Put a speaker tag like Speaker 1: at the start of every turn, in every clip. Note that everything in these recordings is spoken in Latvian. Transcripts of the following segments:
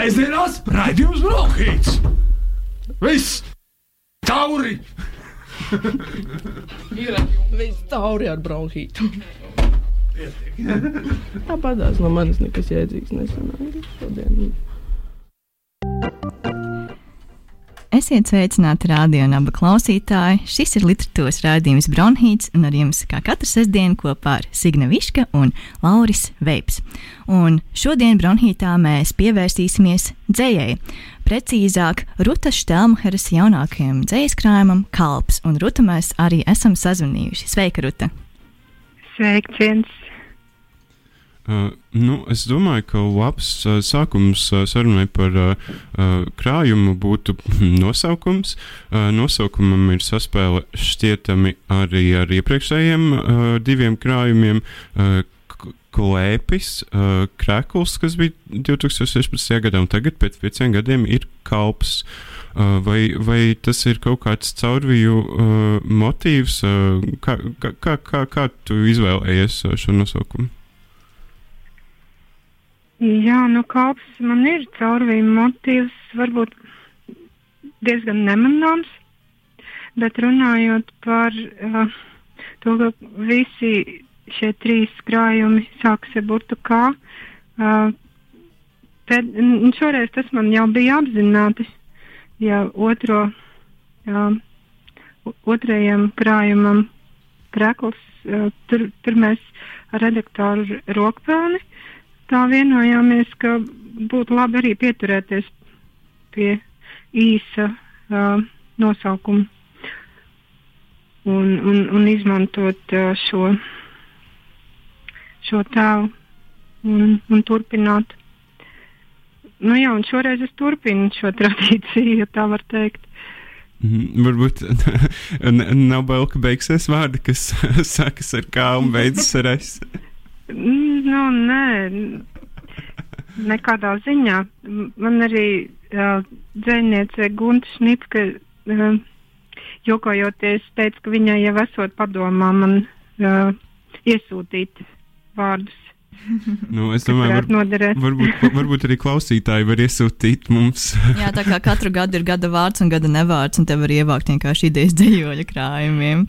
Speaker 1: Sēžamās raidījums Brokhīts! Viss! Tauri!
Speaker 2: Viss tauri ar bronhītu. Tāpatās no manis nekas jēdzīgs nesanāca šodien.
Speaker 3: Esiet sveicināti radio un abu klausītāji. Šis ir literatūras rādījums Bronhīts, un ar jums kā katru sestdienu kopā ar Signa Viška un Lauris Veips. Un šodien Bronhītā mēs pievērsīsimies dzējai. Precīzāk, Ruta Štelmacheras jaunākajam dzējas krājumam Kalps, un Ruta mēs arī esam sazvanījuši. Sveika, Ruta!
Speaker 4: Sveiciens!
Speaker 5: Uh, nu, es domāju, ka labs sākums sarunai par uh, krājumu būtu nosaukums. Uh, nosaukumam ir saspēle šķietami arī ar iepriekšējiem uh, diviem krājumiem. Klēpis, uh, krēkls, kas bija 2016. gadā, un tagad pēc pieciem gadiem ir kalps. Uh, vai, vai tas ir kaut kāds caurviju uh, motīvs? Uh, kā, kā, kā, kā tu izvēlējies šo nosaukumu?
Speaker 4: Jā, nu kalps man ir caurvīm motīvs, varbūt diezgan nemanāms, bet runājot par uh, to, ka visi šie trīs krājumi sākas ar burtu kā, uh, pēd, šoreiz tas man jau bija apzināti, ja otro, uh, otrajam krājumam krekls, uh, tur, tur mēs ar redaktoru Rokpelni tā vienojāmies, ka būtu labi arī pieturēties pie īsa uh, nosaukuma un, un, un izmantot uh, šo, šo tēlu un, un turpināt. Nu jā, un šoreiz es turpinu šo tradīciju, ja tā var teikt.
Speaker 5: Mm, varbūt nav bail, ka beigsies vārdi, kas sākas ar kā un beidzas ar es.
Speaker 4: Nu, nē, nekādā ziņā. Man arī uh, dzēniece Gunta Šnipka, uh, jokojoties, teica, ka viņai jau esot padomā man uh, iesūtīt vārdus.
Speaker 5: Nu, es domāju, var, varbūt, varbūt arī klausītāji var iesūtīt mums.
Speaker 3: Jā, tā kā katru gadu ir gada vārds un gada nevārds, un te var ievākt vienkārši idejas dejoļa krājumiem.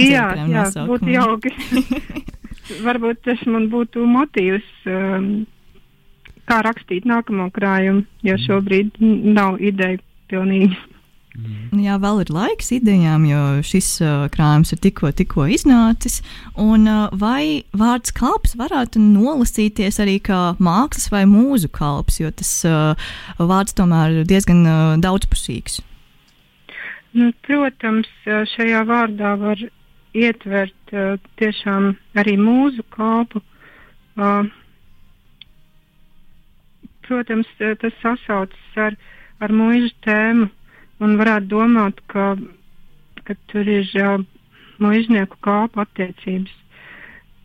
Speaker 4: Jā, jā būtu jauki. varbūt tas man būtu motīvs, um, kā rakstīt nākamo krājumu, jo mm. šobrīd nav ideja pilnīgi.
Speaker 3: Mm. Jā, vēl ir laiks idejām, jo šis uh, krājums ir tikko, tikko iznācis. Un, uh, vai vārds kalps varētu nolasīties arī kā mākslas vai mūzu kalps, jo tas uh, vārds tomēr ir diezgan uh, daudzpusīgs?
Speaker 4: Nu, protams, šajā vārdā var ietvert uh, tiešām arī mūzu kalpu. Uh, protams, tas sasaucas ar, ar mūža tēmu un varētu domāt, ka, ka tur ir uh, mūžnieku kalpu attiecības.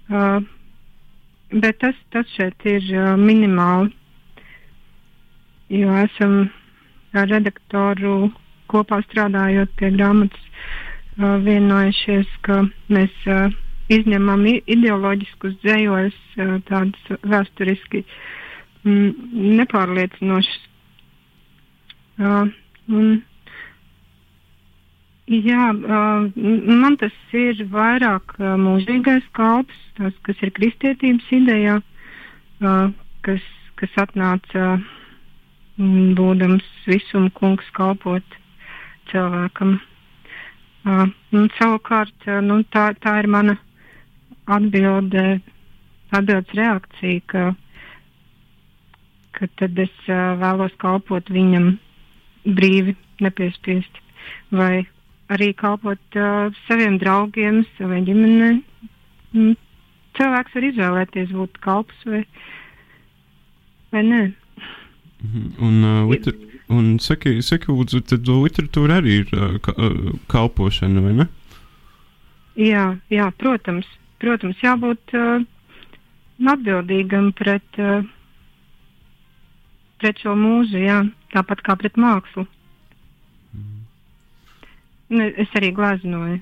Speaker 4: Uh, bet tas, tas šeit ir uh, minimāli, jo esam ar redaktoru kopā strādājot pie grāmatas vienojušies, ka mēs izņemam ideoloģiskus dzējoļus, uh, tādus vēsturiski mm, nepārliecinošus. Un, jā, man tas ir vairāk mūžīgais kalps, tas, kas ir kristietības idejā, kas, kas atnāca būdams visuma kungs kalpot cilvēkam. Uh, un savukārt, uh, nu, tā, tā ir mana atbilde, atbildes reakcija, ka, ka tad es uh, vēlos kalpot viņam brīvi, nepiespiesti, vai arī kalpot uh, saviem draugiem, savai ģimenei. Mm. Cilvēks var izvēlēties būt kalps vai, vai nē.
Speaker 5: Mhm. Un, uh, liter Un saki, saki lūdzu, tad literatūra arī ir ka, kalpošana, vai ne?
Speaker 4: Jā, jā protams. Protams, jābūt uh, atbildīgam pret, uh, pret šo mūzu, jā, tāpat kā pret mākslu. Mm. Es arī glaznoju.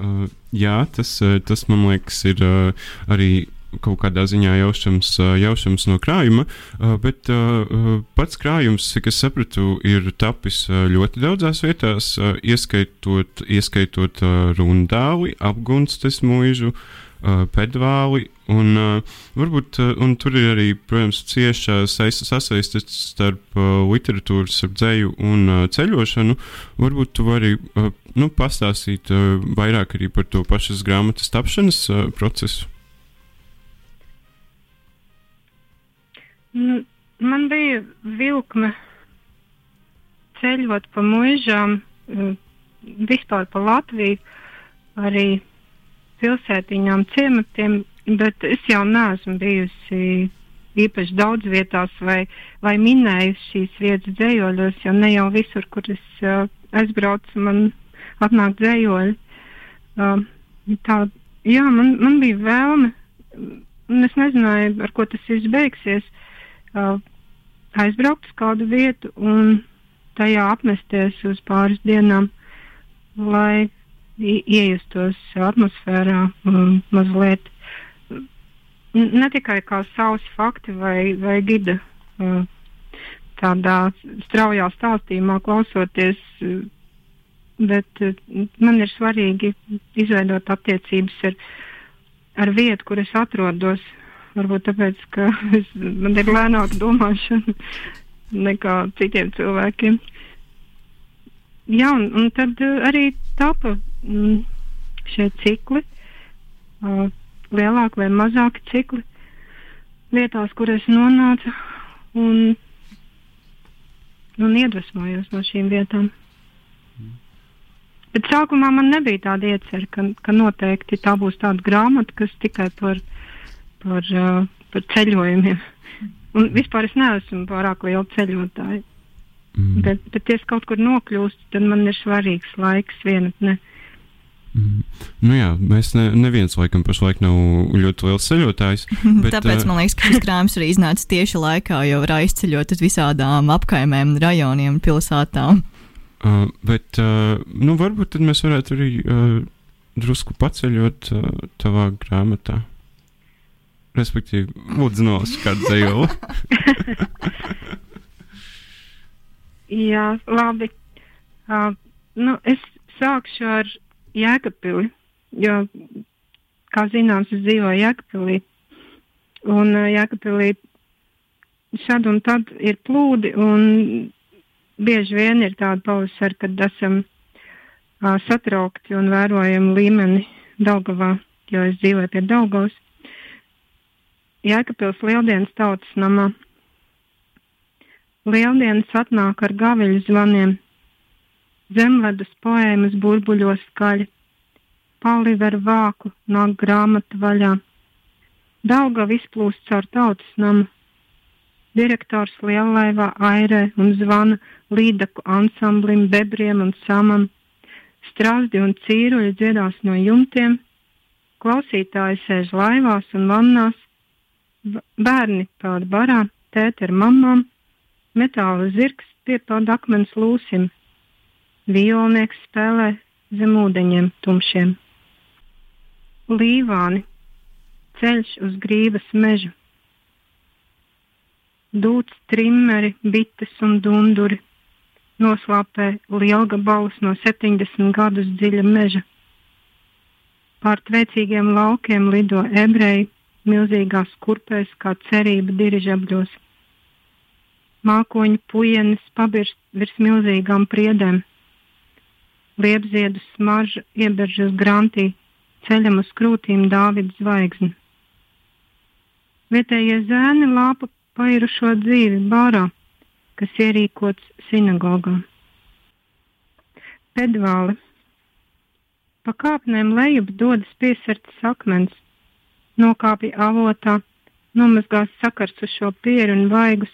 Speaker 5: Uh, jā, tas, tas man liekas, ir uh, arī kaut kādā ziņā jaušams, jaušams no krājuma, bet pats krājums, cik es sapratu, ir tapis ļoti daudzās vietās, ieskaitot, ieskaitot rundāli, apgunstes mūžu, pedvāli. Un, varbūt un tur ir arī, protams, cieša sasaiste starp literatūru, starp dzēju un ceļošanu. Varbūt tu vari nu, pastāstīt vairāk arī par to pašas grāmatas tapšanas procesu.
Speaker 4: Nu, man bija vilkme ceļot pa mūžām, vispār pa Latviju, arī pilsētiņām, ciematiem, bet es jau neesmu bijusi īpaši daudz vietās vai, vai minējusi šīs vietas dzējoļos, jo ne jau visur, kur es uh, aizbraucu, man atnāk dzējoļi. Uh, tā, jā, man, man bija vēlme, un es nezināju, ar ko tas viss beigsies, uh, aizbraukt uz kādu vietu un tajā apmesties uz pāris dienām, lai iejustos atmosfērā um, mazliet. Ne tikai kā savs fakti vai, vai gida uh, tādā straujā stāstījumā klausoties, uh, bet uh, man ir svarīgi izveidot attiecības ar, ar vietu, kur es atrodos. Varbūt tāpēc, ka es, man ir lēnāka domāšana nekā citiem cilvēkiem. Jā, un, un tad uh, arī tapa mm, šie cikli, uh, lielāki vai mazāki cikli, vietās, kur es nonācu un, un iedvesmojos no šīm vietām. Mm. Bet sākumā man nebija tāda iecerta, ka, ka noteikti tā būs tāda grāmata, kas tikai par, par, uh, par ceļojumiem. Un vispār es neesmu pārāk liela ceļotāja. Mm. Bet, bet, ja es kaut kur nokļūstu, tad man ir svarīgs laiks, vienatne. Mm.
Speaker 5: Nu jā, mēs ne, neviens laikam pašlaik nav ļoti liels ceļotājs.
Speaker 3: Bet, Tāpēc man liekas, ka šis krājums arī iznāca tieši laikā, jo var aizceļot uz visādām apkaimēm, rajoniem, pilsētām.
Speaker 5: Uh, bet, uh, nu, varbūt tad mēs varētu arī uh, drusku paceļot uh, tavā grāmatā. Respektīvi, nolas kādu dzējoli.
Speaker 4: Jā, labi. Uh, nu, es sākšu ar Jēkabpili, jo, kā zināms, es dzīvoju Jēkabpilī. Un uh, Jēkabpilī šad un tad ir plūdi, un bieži vien ir tāda pavasara, kad esam uh, satraukti un vērojam līmeni Daugavā, jo es dzīvoju pie Daugavas. Jēkabpils lieldienas tautas namā. Lieldienas atnāk ar gaviļu zvaniem, zemledus poēmas burbuļos skaļi, paliver vāku nāk grāmata vaļā. Dauga izplūst caur tautas namu. Direktors lielaivā airē un zvana līdaku ansamblim, bebriem un samam. Strāzdi un cīruļi dziedās no jumtiem, klausītāji sēž laivās un vannās, bērni peld barā, tēti ar mamām, metāla zirgs piepeld akmens lūsim, Violnieks spēlē zem ūdeņiem tumšiem. Līvāni ceļš uz grības mežu. Dūts trimmeri, bites un dunduri noslāpē lielgabalus no 70 gadus dziļa meža. Pār tvēcīgiem laukiem lido ebreji milzīgās kurpēs kā cerība dirižabļos. Mākoņu pujenis pabirst virs milzīgām priedēm liepziedu smarža ieberžas grantī, ceļam uz krūtīm Dāvidas zvaigzni. Vietējie zēni lāpa pairušo dzīvi bārā, kas ierīkots sinagogā. Pedvāli. Pa kāpnēm lejup dodas piesarts akmens, nokāpja avotā, nomazgās sakars uz šo pieru un vaigus,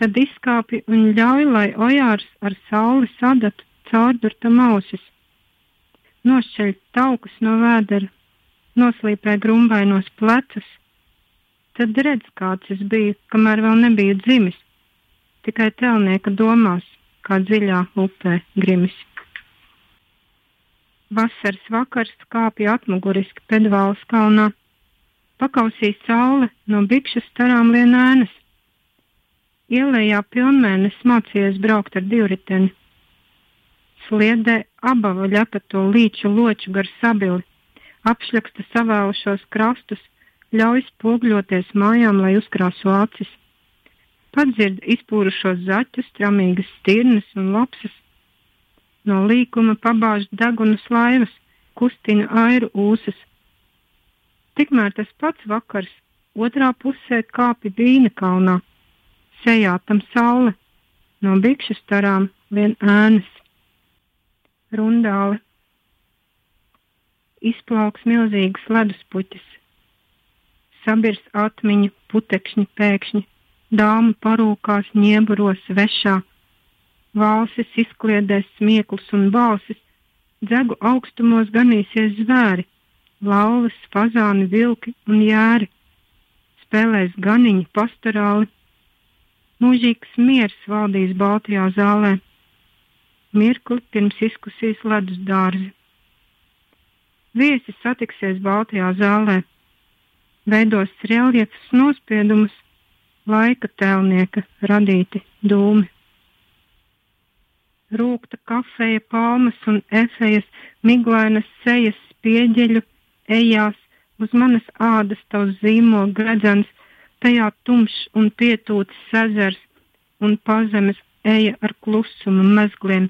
Speaker 4: tad izkāpja un ļauj, lai ojārs ar sauli sadatu caurdurta mausis, nošķeļ taukus no vēdera, noslīpē grumbainos plecus. Tad redz, kāds es biju, kamēr vēl nebiju dzimis, tikai telnieka domās, kā dziļā upē grimis. Vasaras vakars kāpja atmuguriski pedvāls kalnā, Pakausīja saule no bikšu starām lien ēnas. Ielējā pilnmēnes mācījies braukt ar divriteni. Sliedē abava ļapato līču loču gar sabili, apšļaksta savēlušos krastus, ļauj spogļoties mājām, lai uzkrāso acis. Padzird izpūrušos zaķus, tramīgas stirnas un lapsas. No līkuma pabāž degunas laivas, kustina airu ūsas. Tikmēr tas pats vakars. Otrā pusē kāpi vīna kalnā, sejā tam saule, no bikšu starām vien ēnas. Rundāli izplauks milzīgas leduspuķis, sabirs atmiņu putekšņi pēkšņi, dāmu parūkās ņieburos vešā, valsis izkliedēs smieklus un balsis, dzegu augstumos ganīsies zvēri, lauvas, fazāni, vilki un jēri, spēlēs ganiņi pastorāli, mūžīgs miers valdīs Baltijā zālē, mirkli pirms izkusīs ledus dārzi. Viesi satiksies Baltijā zālē, veidos reliefus nospiedumus, laika tēlnieka radīti dūmi. Rūkta kafeja, palmas un efejas, miglainas sejas, spieģeļu, ejās, uz manas ādas tavs zīmogs gredzens, tajā tumšs un pietūts ezers un pazemes eja ar klusumu mezgliem,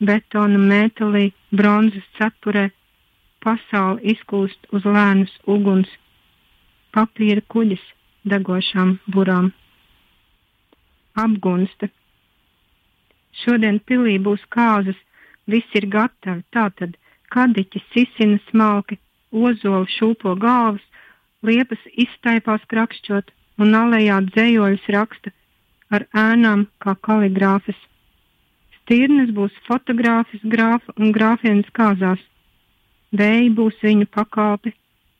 Speaker 4: betona mētelī, bronzas cepurē, pasauli izkūst uz lēnas uguns, papīra kuģis degošām burām. Apgunsta. Šodien pilī būs kāzas, viss ir gatavi, tātad kadiķis sisina smalki, ozoli šūpo galvas, liepas izstaipās krakšķot un alejā dzējoļus raksta ar ēnām kā kaligrāfis. Stīrnes būs fotogrāfis, grāfa un grāfienas kāzās. Vēji būs viņu pakalpi,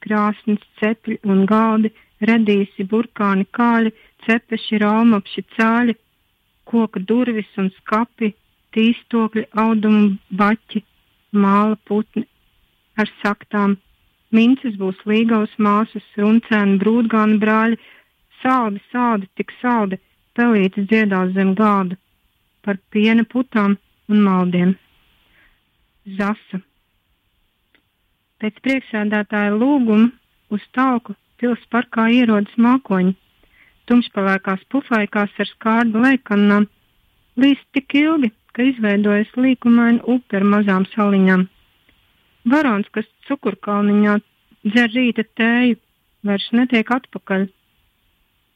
Speaker 4: krāsnes, cepļi un galdi, redīsi, burkāni, kāļi, cepeši, raumapši, cāļi, koka durvis un skapi, tīstokļi, audumu baķi, māla putni ar saktām. Minces būs līgavas māsas, runcēni, brūdgāni brāļi, saldi, saldi, tik saldi, pelītis dziedās zem gāda par piena putām un maldiem. Zasa. Pēc priekšsēdētāja lūguma uz talku pils parkā ierodas mākoņi, tumšpalēkās pufaikās ar skārdu leikanām, līdz tik ilgi, ka izveidojas līkumaina upe ar mazām saliņām. Varons, kas cukurkalniņā dzer rīta tēju, vairs netiek atpakaļ.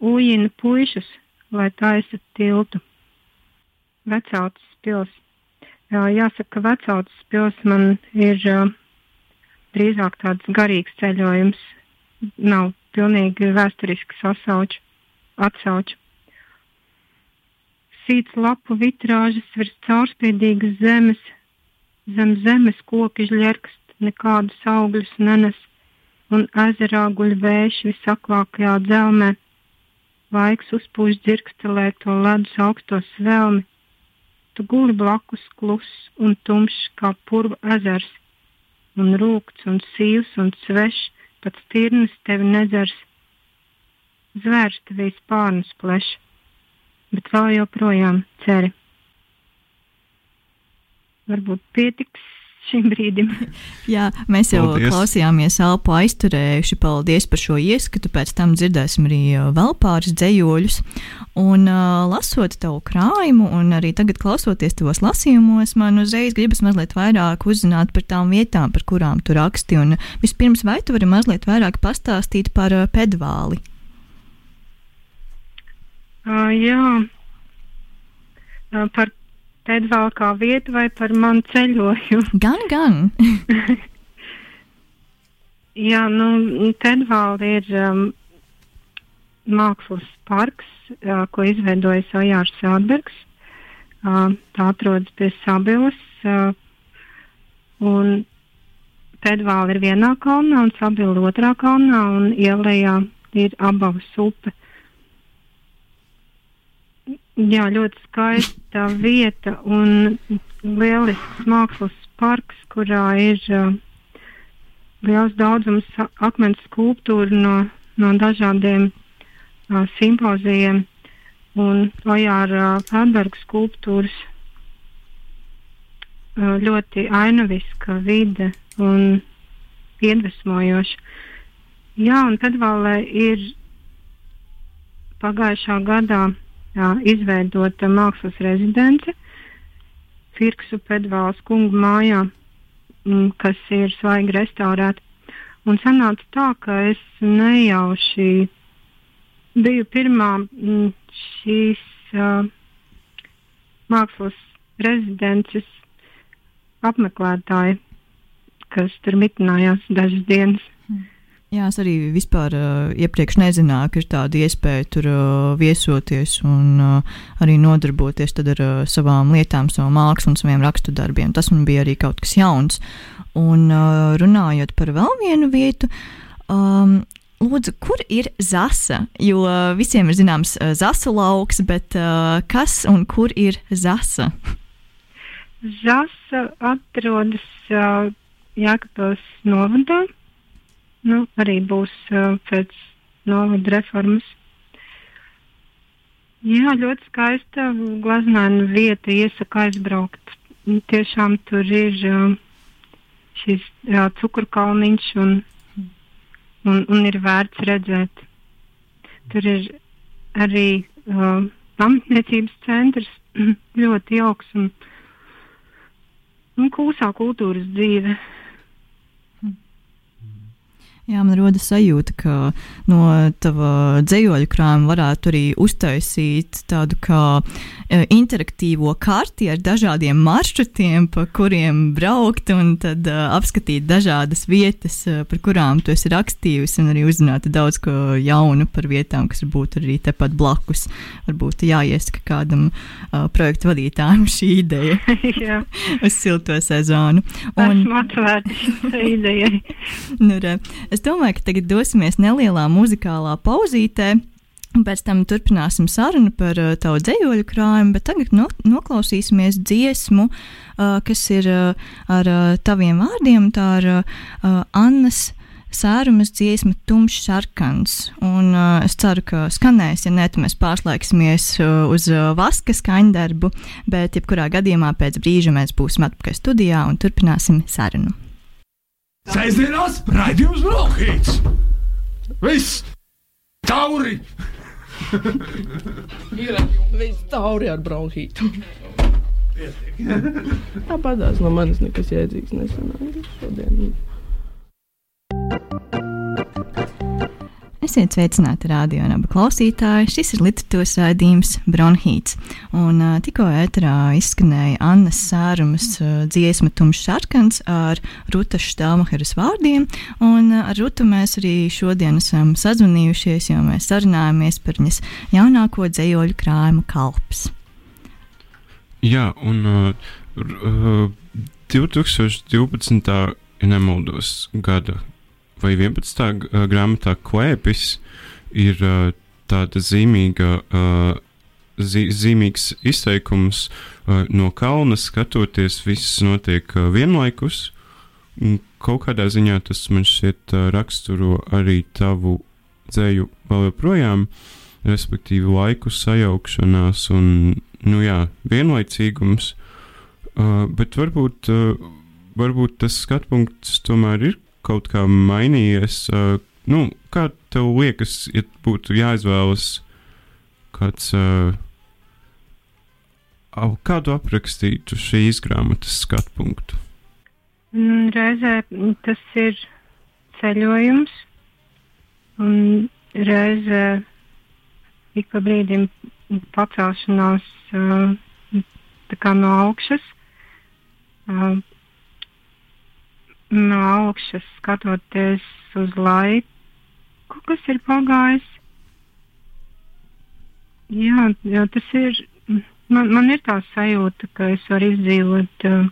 Speaker 4: Ujina puišus, lai taisa tiltu. Vecautas pils. Jā, jāsaka, ka vecautas pils man ir drīzāk tāds garīgs ceļojums. Nav pilnīgi vēsturisks sasauču, atsauču. Sīts lapu vitrāžas virs caurspīdīgas zemes, zem zemes koki žļerkst, nekādus augļus nenes, un ezerā guļ vējš visaklākajā dzelmē. Laiks uzpūš dzirkstelē to ledus augsto svelmi. Tu guli blakus kluss un tumšs kā purva ezers, un rūkts un sīvs un svešs, pat stirnas tevi nedzers. Zvērs tevī spārnus pleš, bet vēl joprojām ceri. Varbūt pietiks šim brīdim.
Speaker 3: Jā, mēs jau
Speaker 5: Paldies.
Speaker 3: klausījāmies elpu aizturējuši. Paldies par šo ieskatu. Pēc tam dzirdēsim arī vēl pāris dzējoļus. Un uh, lasot tavu krājumu, un arī tagad klausoties tavos lasījumos, man uzreiz gribas mazliet vairāk uzzināt par tām vietām, par kurām tu raksti. Un vispirms, vai tu vari mazliet vairāk pastāstīt par uh, pedvāli?
Speaker 4: Uh, jā, uh, par pedvālu kā vietu vai par manu ceļojumu.
Speaker 3: Gan, gan.
Speaker 4: Jā, nu, Tedvāla ir um, mākslas parks, uh, ko izveidojis Ojārs Sādbergs. Uh, tā atrodas pie Sabilas. Uh, un Tedvāla ir vienā kalnā un Sabila otrā kalnā un ielējā ir abavas upe. Jā, ļoti skaista vieta un lielisks mākslas parks, kurā ir uh, liels daudzums akmens skulptūru no no dažādiem uh, simpozijiem un Ojāra Fēberga skulptūras uh, ļoti ainaviska vide un iedvesmojoša. Jā, un tad vēl ir pagājušā gadā jā, izveidota mākslas rezidence Firksu Pedvāls kungu mājā, m, kas ir svaigi restaurēta. Un sanāca tā, ka es nejauši biju pirmā m, šīs uh, mākslas rezidences apmeklētāja, kas tur mitinājās dažas dienas.
Speaker 3: Jā, es arī vispār uh, iepriekš nezināju, ka ir tāda iespēja tur uh, viesoties un uh, arī nodarboties ar uh, savām lietām, savu mākslu un saviem rakstu darbiem. Tas man bija arī kaut kas jauns. Un uh, runājot par vēl vienu vietu, um, Lūdzu, kur ir zasa? Jo visiem ir zināms uh, zasu lauks, bet uh, kas un kur ir zasa?
Speaker 4: Zasa atrodas uh, Jākapils novadā nu, arī būs uh, pēc novada reformas. Jā, ļoti skaista glaznaina vieta, iesaka aizbraukt. Tiešām tur ir uh, šis jā, cukurkalniņš un, un, un ir vērts redzēt. Tur ir arī uh, pamatniecības centrs, ļoti jauks un, un kūsā kultūras dzīve.
Speaker 3: Jā, man rodas sajūta, ka no tava dzējoļu krājuma varētu arī uztaisīt tādu kā e, interaktīvo karti ar dažādiem maršrutiem, pa kuriem braukt un tad uh, apskatīt dažādas vietas, uh, par kurām tu esi rakstījusi un arī uzzināt daudz ko jaunu par vietām, kas varbūt arī tepat blakus. Varbūt jāiesaka kādam uh, projektu vadītājam šī ideja uz silto sezonu.
Speaker 4: Un, Esmu atvērta šai idejai.
Speaker 3: nu, re, Es domāju, ka tagad dosimies nelielā muzikālā pauzītē. Pēc tam turpināsim sarunu par uh, tavu dzīslu krājumu, bet tagad no, noklausīsimies dziesmu, uh, kas ir uh, ar uh, taviem vārdiem. Tā ir uh, Annas sērumas dziesma, tumšs sarkans. Un, uh, es ceru, ka skanēs, ja ne, tad mēs pārslēgsimies uh, uz uh, vaska skaņdarbu, bet jebkurā gadījumā pēc brīža mēs būsim atpakaļ studijā un turpināsim sarunu.
Speaker 1: Sēžamās raidījums Brokhīts. Viss tauri!
Speaker 2: Viss tauri ar bronhītu. Tāpat no manis nekas jēdzīgs nesanāca šodien.
Speaker 3: Esiet sveicināti radio un abu klausītāji. Šis ir literatūras raidījums Bronhīts. Un uh, tikko ēterā izskanēja Annas Sārumas uh, dziesma Tumšs sarkans ar Rutas Štāmaheras vārdiem. Un uh, ar Rutu mēs arī šodien esam sazvanījušies, jo mēs sarunājamies par viņas jaunāko dzējoļu krājumu kalps.
Speaker 5: Jā, un uh, 2012. ja nemaldos gada vai 11. grāmatā Klēpis ir tāda zīmīga, zi, zīmīgs izteikums no kalna skatoties, viss notiek vienlaikus. Un kaut kādā ziņā tas man šķiet raksturo arī tavu dzēju vēl joprojām, respektīvi laiku sajaukšanās un, nu jā, vienlaicīgums. Uh, bet varbūt, uh, varbūt tas skatpunkts tomēr ir kaut kā mainījies. Uh, nu, kā tev liekas, ja būtu jāizvēlas kāds, uh, kādu aprakstītu šīs grāmatas skatu punktu?
Speaker 4: Mm, reizē tas ir ceļojums, un reizē ik pa brīdim pacelšanās uh, no augšas. No augšas skatoties uz laiku, kas ir pagājis. Jā, jā tas ir. Man, man ir tā sajūta, ka es varu izdzīvot uh,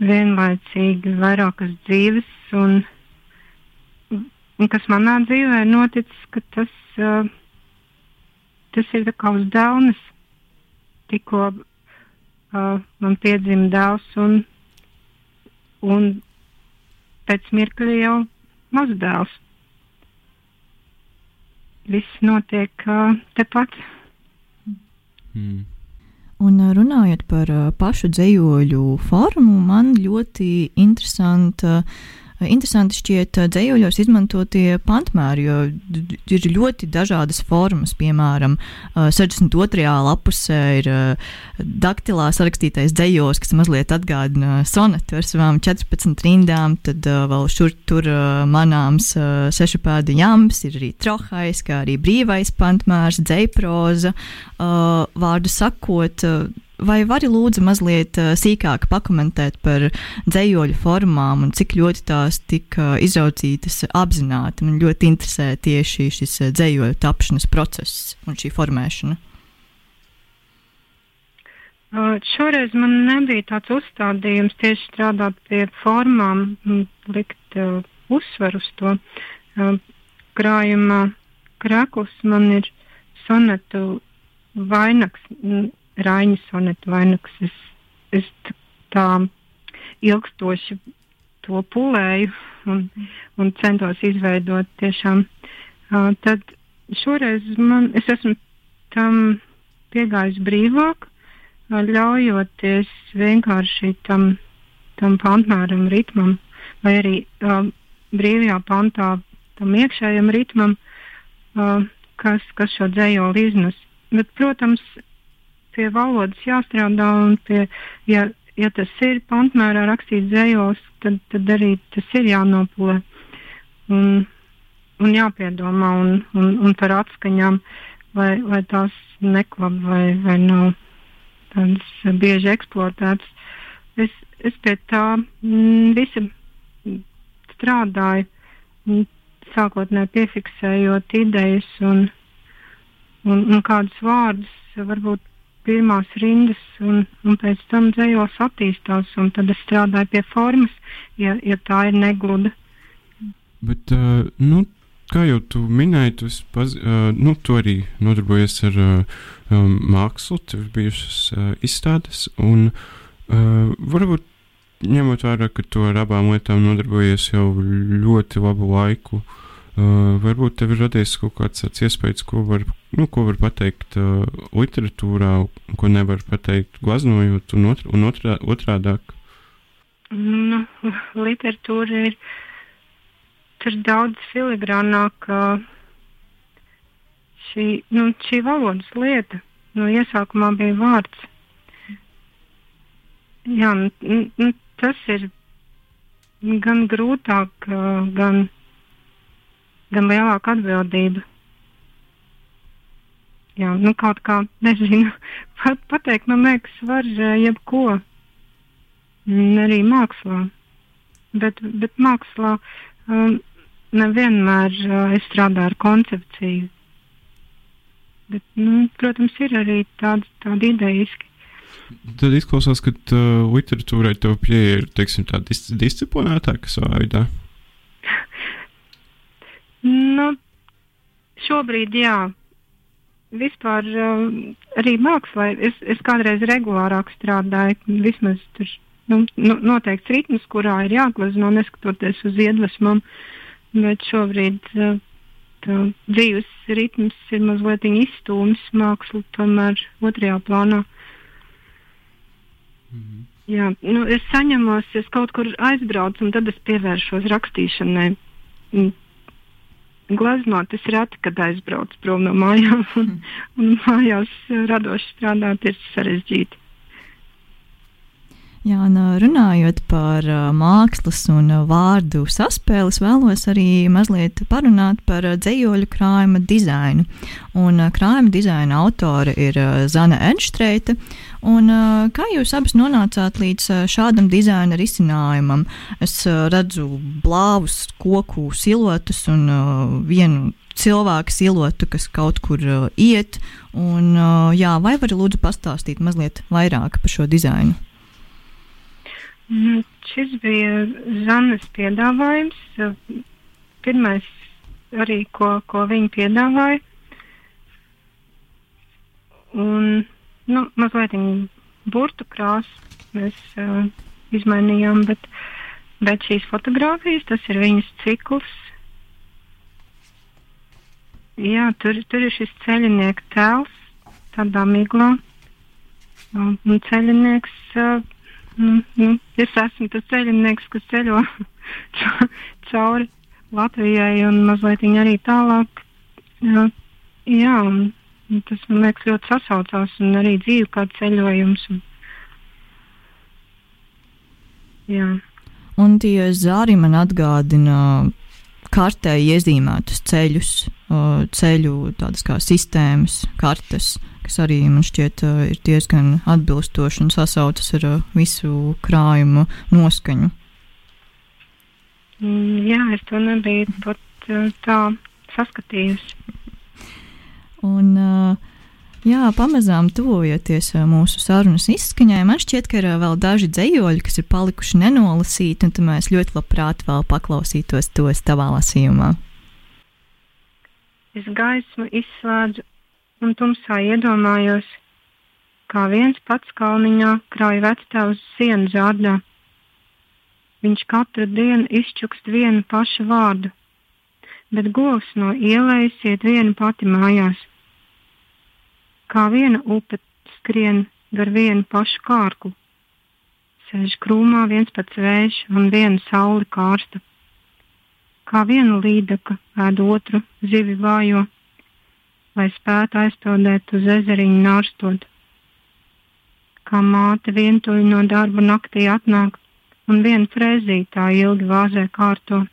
Speaker 4: vienlaicīgi vairākas dzīves, un, un kas manā dzīvē noticis, ka tas, uh, tas ir kā uz dēlnes. Tikko uh, man piedzima dēls, un un pēc mirkļa jau mazdēls. Viss notiek uh, tepat.
Speaker 3: Mm. Un runājot par pašu dzējoļu formu, man ļoti interesanta uh, Interesanti šķiet dzējoļos izmantotie pantmēri, jo ir ļoti dažādas formas. Piemēram, 62. lapusē ir daktilā sarakstītais dzējos, kas mazliet atgādina sonetu ar savām 14 rindām, tad vēl šur tur manāms sešapēda jams, ir arī trohais, kā arī brīvais pantmērs, dzējproza. Vārdu sakot, Vai vari lūdzu mazliet uh, sīkāk pakomentēt par dzējoļu formām un cik ļoti tās tika izraucītas apzināti? Man ļoti interesē tieši šis uh, dzējoļu tapšanas process un šī formēšana.
Speaker 4: Šoreiz man nebija tāds uzstādījums tieši strādāt pie formām, likt uh, uzsvaru uz to. Uh, krājumā krāklis man ir sonetu vainags. Raiņa sonetu vainags. Es, es tā ilgstoši to pulēju un, un centos izveidot tiešām. Uh, tad šoreiz man, es esmu tam piegājis brīvāk, uh, ļaujoties vienkārši tam, tam pantmēram ritmam, vai arī uh, brīvajā pantā tam iekšējam ritmam, uh, kas, kas šo dzējoli iznes. Bet, protams, pie valodas jāstrādā un pie, ja, ja tas ir pantmērā rakstīts dzējos, tad, tad arī tas ir jānopulē un, un jāpiedomā un, un, un par atskaņām, vai, vai tās neklab vai, vai nav tādas bieži eksploatētas. Es, es pie tā mm, visa strādāju, mm, sākotnēji piefiksējot idejas un, un, un kādus vārdus varbūt pirmās rindas, un, un pēc tam dzējos attīstās, tad es strādāju pie formas, ja, ja tā ir negluda.
Speaker 5: Bet, uh, nu, kā jau tu minēji, tu, paz, uh, nu, tu arī nodarbojies ar uh, mākslu, tev ir bijušas uh, izstādes, un uh, varbūt ņemot vērā, ka tu ar abām lietām nodarbojies jau ļoti labu laiku, uh, Uh, varbūt tev ir radies kaut kāds tāds iespējas, ko var, nu, ko var pateikt uh, literatūrā, ko nevar pateikt glaznojot, un, otr, un otrā, otrādāk.
Speaker 4: Nu, literatūra ir tur daudz filigrānāka šī, nu, šī valodas lieta. Nu, iesākumā bija vārds. Jā, nu, tas ir gan grūtāk, gan gan lielāka atbildība. Jā, nu kaut kā, nezinu, pat, pateikt, man liekas, var eh, jebko. Arī mākslā. Bet, bet mākslā um, nevienmēr uh, es strādāju ar koncepciju. Bet, nu, protams, ir arī tādi, tādi idejiski.
Speaker 5: Tad izklausās, ka uh, literatūrai tev pieeja ir teiksim, tā dis disciplinētāka savā veidā.
Speaker 4: Nu, šobrīd jā. Vispār uh, arī mākslā es, es kādreiz regulārāk strādāju. Vismaz tur nu, nu, noteikts ritms, kurā ir jāglazno, neskatoties uz iedvesmām. Bet šobrīd uh, dzīves ritms ir mazliet izstūmis mākslu, tomēr otrajā plānā. Mhm. Jā, nu, es saņemos, es kaut kur aizbraucu, un tad es pievēršos rakstīšanai gleznot, es reti, kad aizbraucu prom no mājām, un, un mājās radoši strādāt ir sarežģīti.
Speaker 3: Jā, un runājot par mākslas un vārdu saspēles, vēlos arī mazliet parunāt par dzējoļu krājuma dizainu. Un krājuma dizaina autore ir Zana Edžstreita. Un, kā jūs abas nonācāt līdz šādam dizaina risinājumam? Es redzu blāvus koku siluetus un vienu cilvēku siluetu, kas kaut kur iet. Un, jā, vai vari lūdzu pastāstīt mazliet vairāk par šo dizainu?
Speaker 4: Mm, šis bija Zanes piedāvājums. Pirmais arī, ko, ko viņa piedāvāja. Un, nu, mazliet burtu krāsu mēs uh, izmainījām, bet, bet šīs fotogrāfijas, tas ir viņas cikls. jā, tur, tur ir šis ceļinieka tēls tādā miglā. Un, un ceļinieks, uh, nu, nu, es esmu tas ceļinieks, kas ceļo cauri Latvijai un mazliet arī tālāk. Jā, jā un, tas man liekas ļoti sasaucās un arī dzīve kā ceļojums. Un, jā.
Speaker 3: Un tie zāri man atgādina kartē iezīmētus ceļus, ceļu tādas kā sistēmas, kartes, kas arī man šķiet ir diezgan atbilstoši un sasaucas ar visu krājumu noskaņu.
Speaker 4: Mm, jā, es to nebiju pat tā saskatījusi.
Speaker 3: Un, jā, pamazām tuvojoties mūsu sarunas izskaņai, man šķiet, ka ir vēl daži dzējoļi, kas ir palikuši nenolasīti, un mēs ļoti labprāt vēl paklausītos tos tavā lasījumā.
Speaker 4: Es gaismu izslēdzu un tumsā iedomājos, kā viens pats kalniņā krāja vectēvs sienu zārdā. Viņš katru dienu izčukst vienu pašu vārdu, bet govs no ielas iet viena pati mājās kā viena upe skrien gar vienu pašu kārku. Sēž krūmā viens pats vējš un viena saule kārsta. Kā viena līdaka ēd otru zivi vājo, lai spētu aizpildēt uz ezeriņu nārstot. Kā māte vientuļi no darba naktī atnāk un viena frēzītā ilgi vāzē kārto.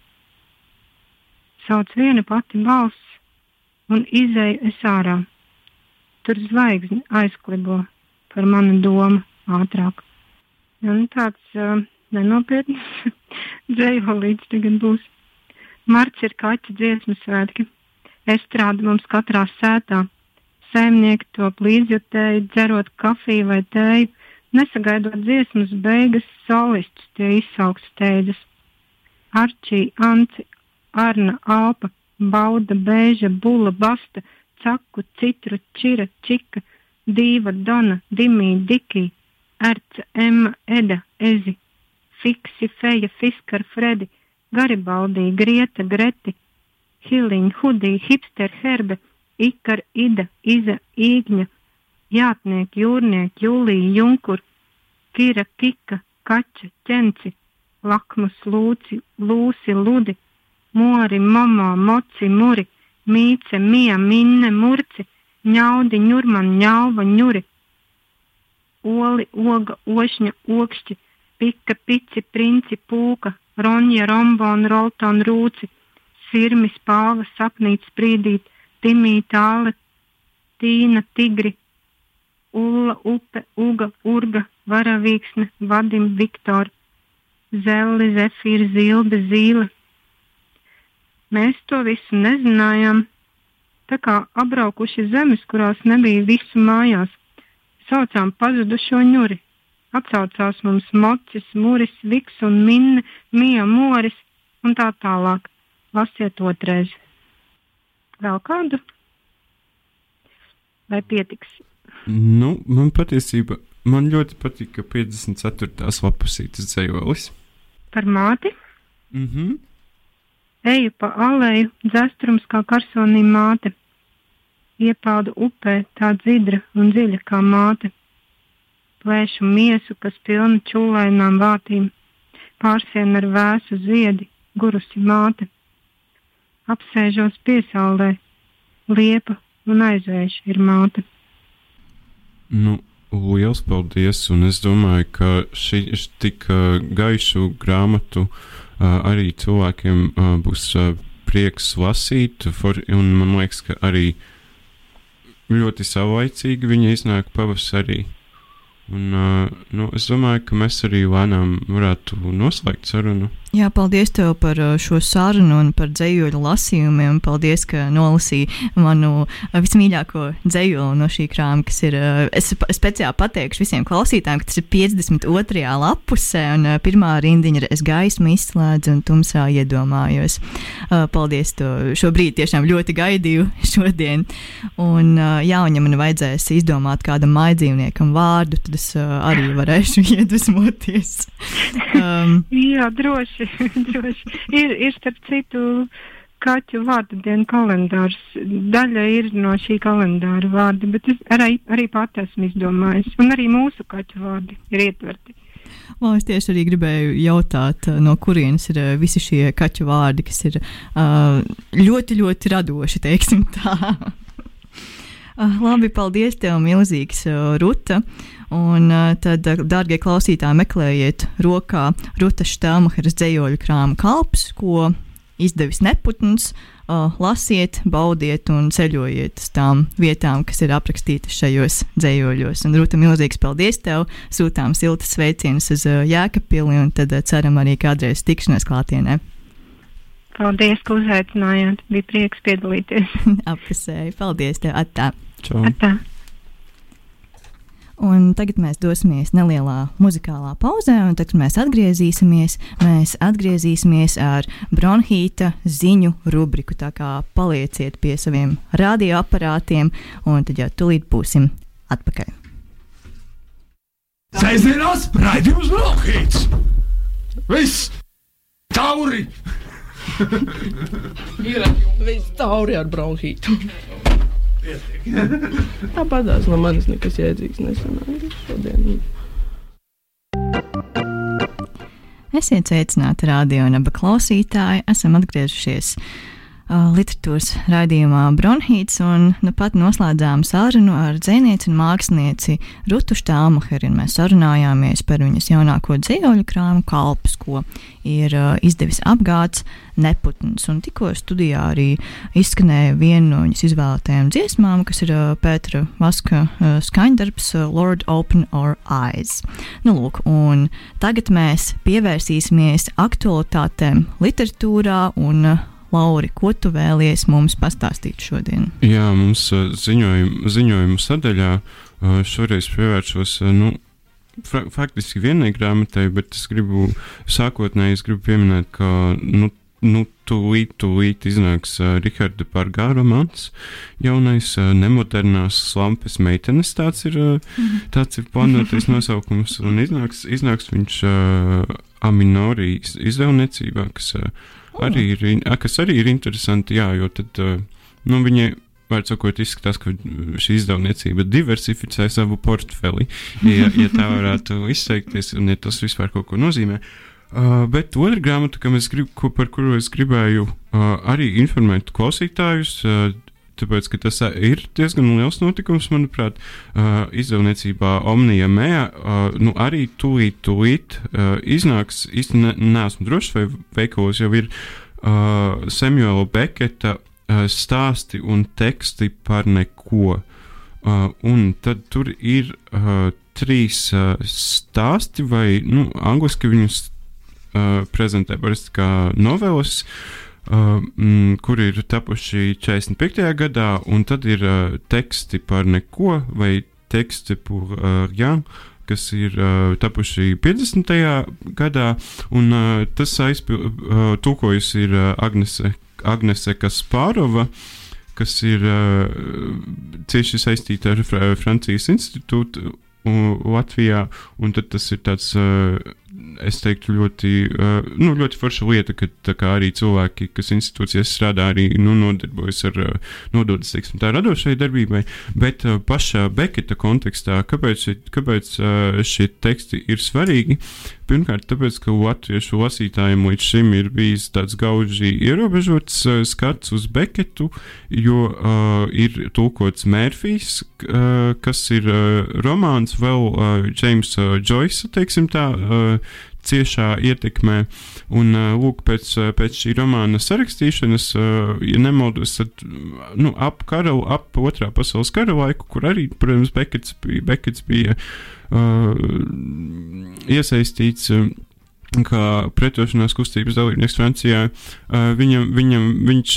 Speaker 4: Sauc viena pati balss un izēju es ārā tur zvaigzne aizklibo par manu domu ātrāk. Un tāds uh, nenopietns dzējolīts tagad būs. Marts ir kaķa dziesmu svētki. Estrāda mums katrā sētā. Saimnieki top līdzjutēji, dzerot kafiju vai tēju, nesagaidot dziesmas beigas, solistus tie izsauks steidzas. Arčī, Anci, Arna, Alpa, Bauda, Bēža, Bula, Basta – caku, citru, čira, čika, dīva, dona, dimī, dikī, erca, emma, eda, ezi, fiksi, feja, fiskar, fredi, garibaldī, grieta, greti, hiliņ, hudī, hipster, herbe, ikar, ida, iza, īgņa, jātniek, jūrniek, jūlija, junkur, kira, kika, kača, ķenci, lakmus, lūci, lūsi, ludi, mori, mamā, moci, muri, mīce, mija, minne, murci, ņaudi, ņurman, ņauva, ņuri, oli, oga, ošņa, okšķi, pika, pici, princi, pūka, ronja, rombon, rolton, rūci, sirmi, spāva, sapnīt, sprīdīt, timī, tāle, tīna, tigri, ulla, upe, uga, urga, varavīksne, vadim, viktor, zelli, zefīra, zilbe, zīle, Mēs to visu nezinājām. Tā kā apbraukuši zemes, kurās nebija visu mājās, saucām pazudušo ņuri. Atcaucās mums mocis, muris, viks un minne, mija moris un tā tālāk. Lasiet otrais. Vēl kādu? Vai pietiks?
Speaker 5: Nu, man patiesībā man ļoti patika 54. lapusītes dzējolis.
Speaker 4: Par māti?
Speaker 5: Mhm. Mm
Speaker 4: Eju pa aleju, dzestrums kā karsonī māte. Iepaudu upē tā dzidra un dziļa kā māte. Plēšu miesu, kas pilna čūlainām vātīm, pārsien ar vēsu ziedi, gurusi māte. Apsēžos piesaulē, liepa un aizvērš ir māte.
Speaker 5: Nu, liels paldies, un es domāju, ka šī tik gaišu grāmatu arī cilvēkiem būs prieks lasīt, un man liekas, ka arī ļoti savlaicīgi viņa iznāk pavasarī. Un, nu, es domāju, ka mēs arī lēnām varētu noslēgt sarunu.
Speaker 3: Jā, paldies tev par uh, šo sarunu un par dzējoļu lasījumiem. Paldies, ka nolasīji manu uh, vismīļāko dzējoli no šī krāma, kas ir. Uh, es speciāli pateikšu visiem klausītājiem, ka tas ir 52. lapusē, un pirmā rindiņa ir es gaismu izslēdzu un tumsā iedomājos. Paldies, to šobrīd tiešām ļoti gaidīju šodien. Un, jā, un ja man vajadzēs izdomāt kādam maidzīvniekam vārdu, tad es arī varēšu iedvesmoties.
Speaker 4: Um, jā, droši droši. Ir, ir starp citu kaķu vārdu dienu kalendārs. Daļa ir no šī kalendāra vārdi, bet es arī, arī pati esmu izdomājis. Un arī mūsu kaķu vārdi ir ietverti.
Speaker 3: Well, es tieši arī gribēju jautāt, no kurienes ir visi šie kaķu vārdi, kas ir uh, ļoti, ļoti radoši, teiksim tā. uh, labi, paldies tev, milzīgs Ruta. Un uh, tad, dārgie klausītāji, meklējiet rokā Ruta Štelmacheras dzējoļu krāma kalps, ko izdevis Neputns. Uh, lasiet, baudiet un ceļojiet uz tām vietām, kas ir aprakstītas šajos dzējoļos. Un, Rūta, milzīgs paldies tev! Sūtām siltas sveicienus uz Jēkabpili un tad ceram arī kādreiz tikšanās klātienē.
Speaker 4: Paldies, ka uzaicinājāt. Bija prieks piedalīties.
Speaker 3: Apsēju. Paldies tev! Atā!
Speaker 5: Čau!
Speaker 4: Atā.
Speaker 3: Un tagad mēs dosimies nelielā muzikālā pauzē, un tad, kad mēs atgriezīsimies, mēs atgriezīsimies ar bronhīta ziņu rubriku. Tā kā palieciet pie saviem radioaparātiem, un tad jau tulīt būsim atpakaļ.
Speaker 1: Sēžamās raidījums bronhīts! Viss! Tauri!
Speaker 2: Ir viss tauri ar bronhītu. Tāpat tās no manis nekas jēdzīgs nesanāca šodien.
Speaker 3: Esiet sveicināti radio un abi klausītāji. Esam atgriezušies literatūras raidījumā Bronhīts, un nu pat noslēdzām sarunu ar dzēnieci un mākslinieci Rutu Štālmaheri, un mēs sarunājāmies par viņas jaunāko dzīvoļu krāmu kalpus, ko ir uh, izdevis apgāds Neputns, un tikko studijā arī izskanēja viena no viņas izvēlētajām dziesmām, kas ir uh, Pētera Vaska uh, skaņdarbs uh, Lord Open Our Eyes. Nu, lūk, un tagad mēs pievērsīsimies aktualitātēm literatūrā un uh, Lauri, ko tu vēlies mums pastāstīt šodien?
Speaker 5: Jā, mums uh, ziņojumu, ziņojumu sadaļā uh, šoreiz pievēršos. Uh, nu, faktiski vienai grāmatai, bet es gribu sākotnēji es gribu pieminēt, ka nu, nu, tūlīt, tūlīt iznāks uh, Riharda Pargā romāns, jaunais uh, nemodernās slampes meitenes, tāds ir, uh, tāds ir plānotais nosaukums, un iznāks, iznāks viņš uh, Aminorijas izdevniecībā, kas, uh, arī ir, ā, kas arī ir interesanti, jā, jo tad, uh, nu, viņai, var sakot, izskatās, ka šī izdevniecība diversificē savu portfeli, ja, ja tā varētu izteikties, un ja tas vispār kaut ko nozīmē. Uh, bet otra grāmata, grib, ko, par kuru es gribēju uh, arī informēt klausītājus, uh, tāpēc, ka tas uh, ir diezgan liels notikums, manuprāt, uh, izdevniecībā Omnija Mēja. Uh, nu, arī tūlīt, tūlīt uh, iznāks, īstenībā ne, neesmu drošs, vai veikalos jau ir uh, Samuela Beketa uh, stāsti un teksti par neko. Uh, un tad tur ir uh, trīs uh, stāsti, vai nu, angļuiski viņus uh, prezentē parasti kā novelas, uh, kur ir tapuši 45. gadā, un tad ir uh, teksti par neko vai teksti par uh, jā. Kas ir uh, tapuši 50. gadā, un uh, tas uh, tulkojusi ir uh, Agnese, Agnese Kaspārova, kas ir uh, cieši saistīta ar Fra Francijas institūtu uh, Latvijā, un tad tas ir tāds uh, es teiktu, ļoti, uh, nu, ļoti forša lieta, ka arī cilvēki, kas institūcijās strādā, arī nu, nodarbojas ar uh, nododas teiksim, tā radošai darbībai. Bet uh, pašā Beketa kontekstā, kāpēc, šie- kāpēc uh, šie teksti ir svarīgi? Pirmkārt, tāpēc, ka latviešu lasītājiem līdz šim ir bijis tāds gauži ierobežots uh, skats uz Beketu, jo uh, ir tulkots Mērfijs, uh, kas ir uh, romāns vēl uh, Džeimsa Džoisa, teiksim tā, uh, ciešā ietekmē. Un, lūk, pēc, pēc šī romāna sarakstīšanas, ja nemaldos, tad nu, ap, kara, ap otrā pasaules kara laiku, kur arī, protams, Bekets bija, Bekets bija uh, iesaistīts. Uh, kā pretošanās kustības dalībnieks Francijā, viņam, viņam, viņš,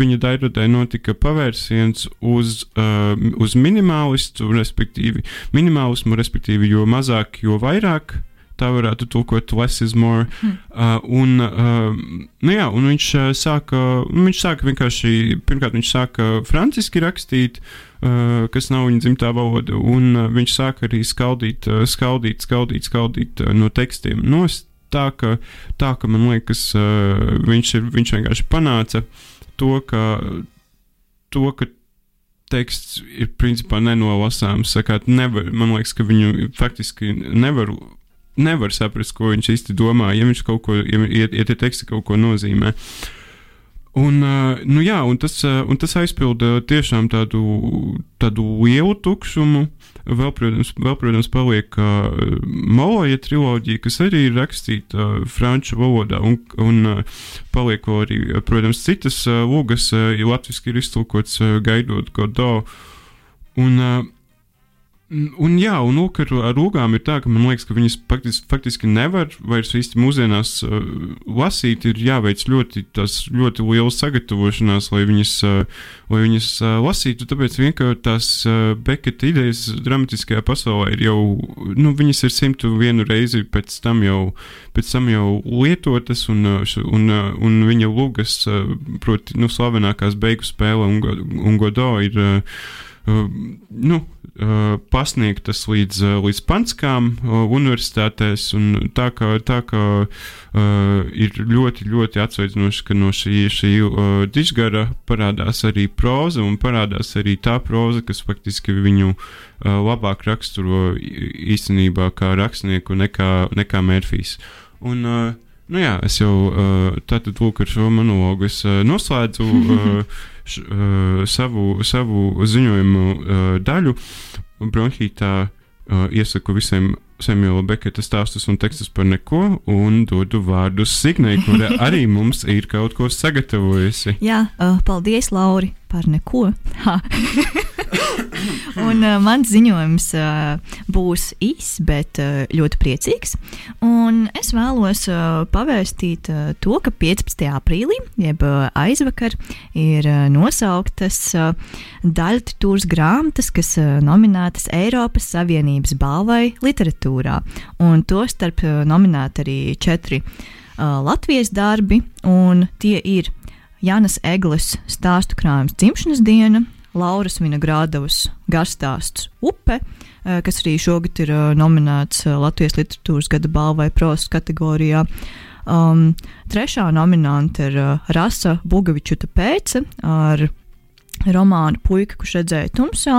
Speaker 5: viņa daļradē notika pavērsiens uz, uz minimālistu, respektīvi, minimālismu, respektīvi, jo mazāk, jo vairāk. Tā varētu tulkot less is more. Hmm. Uh, un, uh, nu jā, un viņš uh, sāka, nu, viņš sāka vienkārši, pirmkārt, viņš sāka franciski rakstīt, uh, kas nav viņa dzimtā valoda, un uh, viņš sāka arī skaldīt, uh, skaldīt, skaldīt, skaldīt uh, no tekstiem nost tā, ka, tā, ka man liekas, uh, viņš, ir, viņš vienkārši panāca to, ka, to, ka teksts ir principā nenolasāms. Nevar, man liekas, ka viņu faktiski nevar. Nevar saprast, ko viņš īsti domā, ja viņš kaut ko, ja, ja, ja tie teksti kaut ko nozīmē. Un, nu jā, un tas, un tas aizpilda tiešām tādu, tādu lielu tukšumu, Vēl, protams, vēl, protams paliek uh, Maloja triloģija, kas arī ir rakstīta uh, franču valodā, un, un uh, paliek arī, protams, citas uh, lūgas, uh, latviski ir iztulkots uh, gaidot Godot. Un, uh, Un, jā, un lūk, ar, ar lūgām ir tā, ka man liekas, ka viņas faktiski, faktiski nevar vairs īsti mūsdienās uh, lasīt. Ir jāveic ļoti, ļoti liela sagatavošanās, lai viņas, uh, lai viņas uh, lasītu. Tāpēc vienkārši tās uh, Beketa idejas dramatiskajā pasaulē ir jau, nu, viņas ir simtu vienu reizi pēc tam jau, pēc tam jau lietotas, un, uh, un, uh, un viņa lūgas, uh, proti, nu, slavenākās beigu spēle un, un Godo ir. Uh, nu, pasniegtas līdz, līdz Panskām universitātēs. Tā kā, tā kā ir ļoti, ļoti atsveicinoši, ka no šī, šī dižgara parādās arī proza un parādās arī tā proza, kas faktiski viņu labāk raksturo īstenībā kā rakstnieku nekā, nekā Mērfijs. Un, Nu jā, es jau tātad lūk ar šo monologu noslēdzu š, savu, savu ziņojumu daļu. Bronhītā iesaku visiem Samuela Beketa stāstus un tekstus par neko, un dodu vārdu Signai, kura arī mums ir kaut ko sagatavojusi.
Speaker 3: Jā, paldies, Lauri, par neko. Un uh, mans ziņojums uh, būs īss, bet uh, ļoti priecīgs. Un es vēlos uh, pavēstīt uh, to, ka 15. aprīlī, jeb uh, aizvakar, ir uh, nosauktas uh, daļtūras grāmatas, kas uh, nominētas Eiropas Savienības balvai literatūrā. Un to starp uh, nominēti arī četri uh, Latvijas darbi, un tie ir Jānis Eglis stāstu krājums dzimšanas diena, Lauras Vinogrādavas garstāsts Upe, eh, kas arī šogad ir eh, nominēts eh, Latvijas literatūras gada balvai prosas kategorijā. Um, trešā nominanta ir uh, Rasa Bugavičuta pēce ar romānu Puika, kurš redzēja tumsā.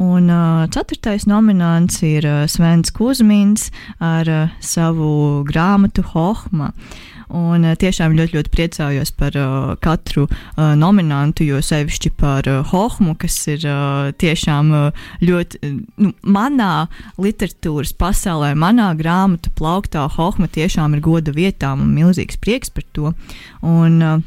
Speaker 3: Un uh, ceturtais nominants ir uh, Svens Kusmins ar uh, savu grāmatu Hohma. Uh, Un uh, tiešām ļoti, ļoti priecājos par uh, katru uh, nominantu, jo sevišķi par uh, Hohmu, kas ir uh, tiešām uh, ļoti, nu, manā literatūras pasaulē, manā grāmatu plauktā Hohma tiešām ir goda vietām un milzīgs prieks par to. Un, uh,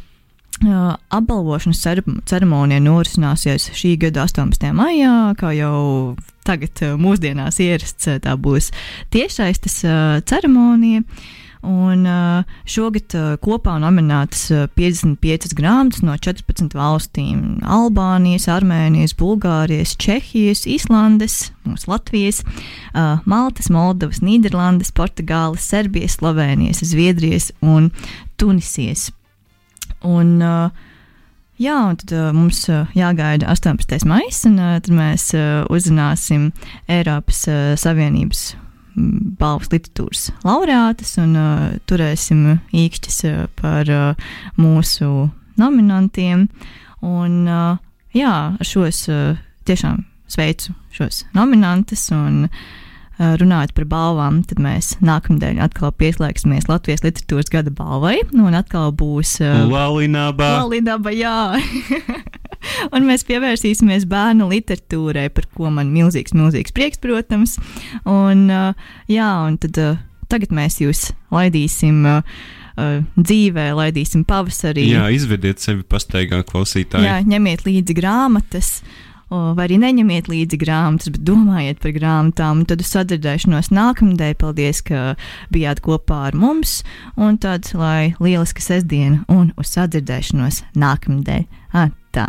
Speaker 3: Uh, apbalvošanas ceremonija norisināsies šī gada 18. maijā, kā jau tagad mūsdienās ierasts, tā būs tiešsaistes uh, ceremonija. Uh, Un šogad kopā nominētas 55 grāmatas no 14 valstīm - Albānijas, Armēnijas, Bulgārijas, Čehijas, Īslandes, mūsu Latvijas, Maltas, Moldovas, Nīderlandes, Portugāles, Serbijas, Slovenijas, Zviedrijas un Tunisijas. Un, Jā, un tad uh, mums uh, jāgaida 18. maija, un uh, tad mēs uh, uzzināsim Eiropas uh, Savienības balvas literatūras laureātas un uh, turēsim īkšķis uh, par uh, mūsu nominantiem. Un, uh, jā, šos uh, tiešām sveicu šos nominantus un uh, runājot par balvām, tad mēs nākamnedēļ atkal pieslēgsimies Latvijas literatūras gada balvai. Nu, un atkal būs
Speaker 5: Lalinaba.
Speaker 3: Lalinaba, jā. un mēs pievērsīsimies bērnu literatūrai, par ko man milzīgs, milzīgs prieks, protams. Un, uh, jā, un tad tagad mēs jūs laidīsim. Dzīvē, laidīsim pavasarī.
Speaker 5: Jā, izvediet sevi pastaigā, klausītāji.
Speaker 3: Jā, ņemiet līdzi grāmatas, vai arī neņemiet līdzi grāmatas, bet domājiet par grāmatām. Tad uz sadzirdēšanos nākamnedēļ. Paldies, ka bijāt kopā ar mums. Un tad, lai lieliska sestdiena un uz sadzirdēšanos nākamnedēļ. Tā.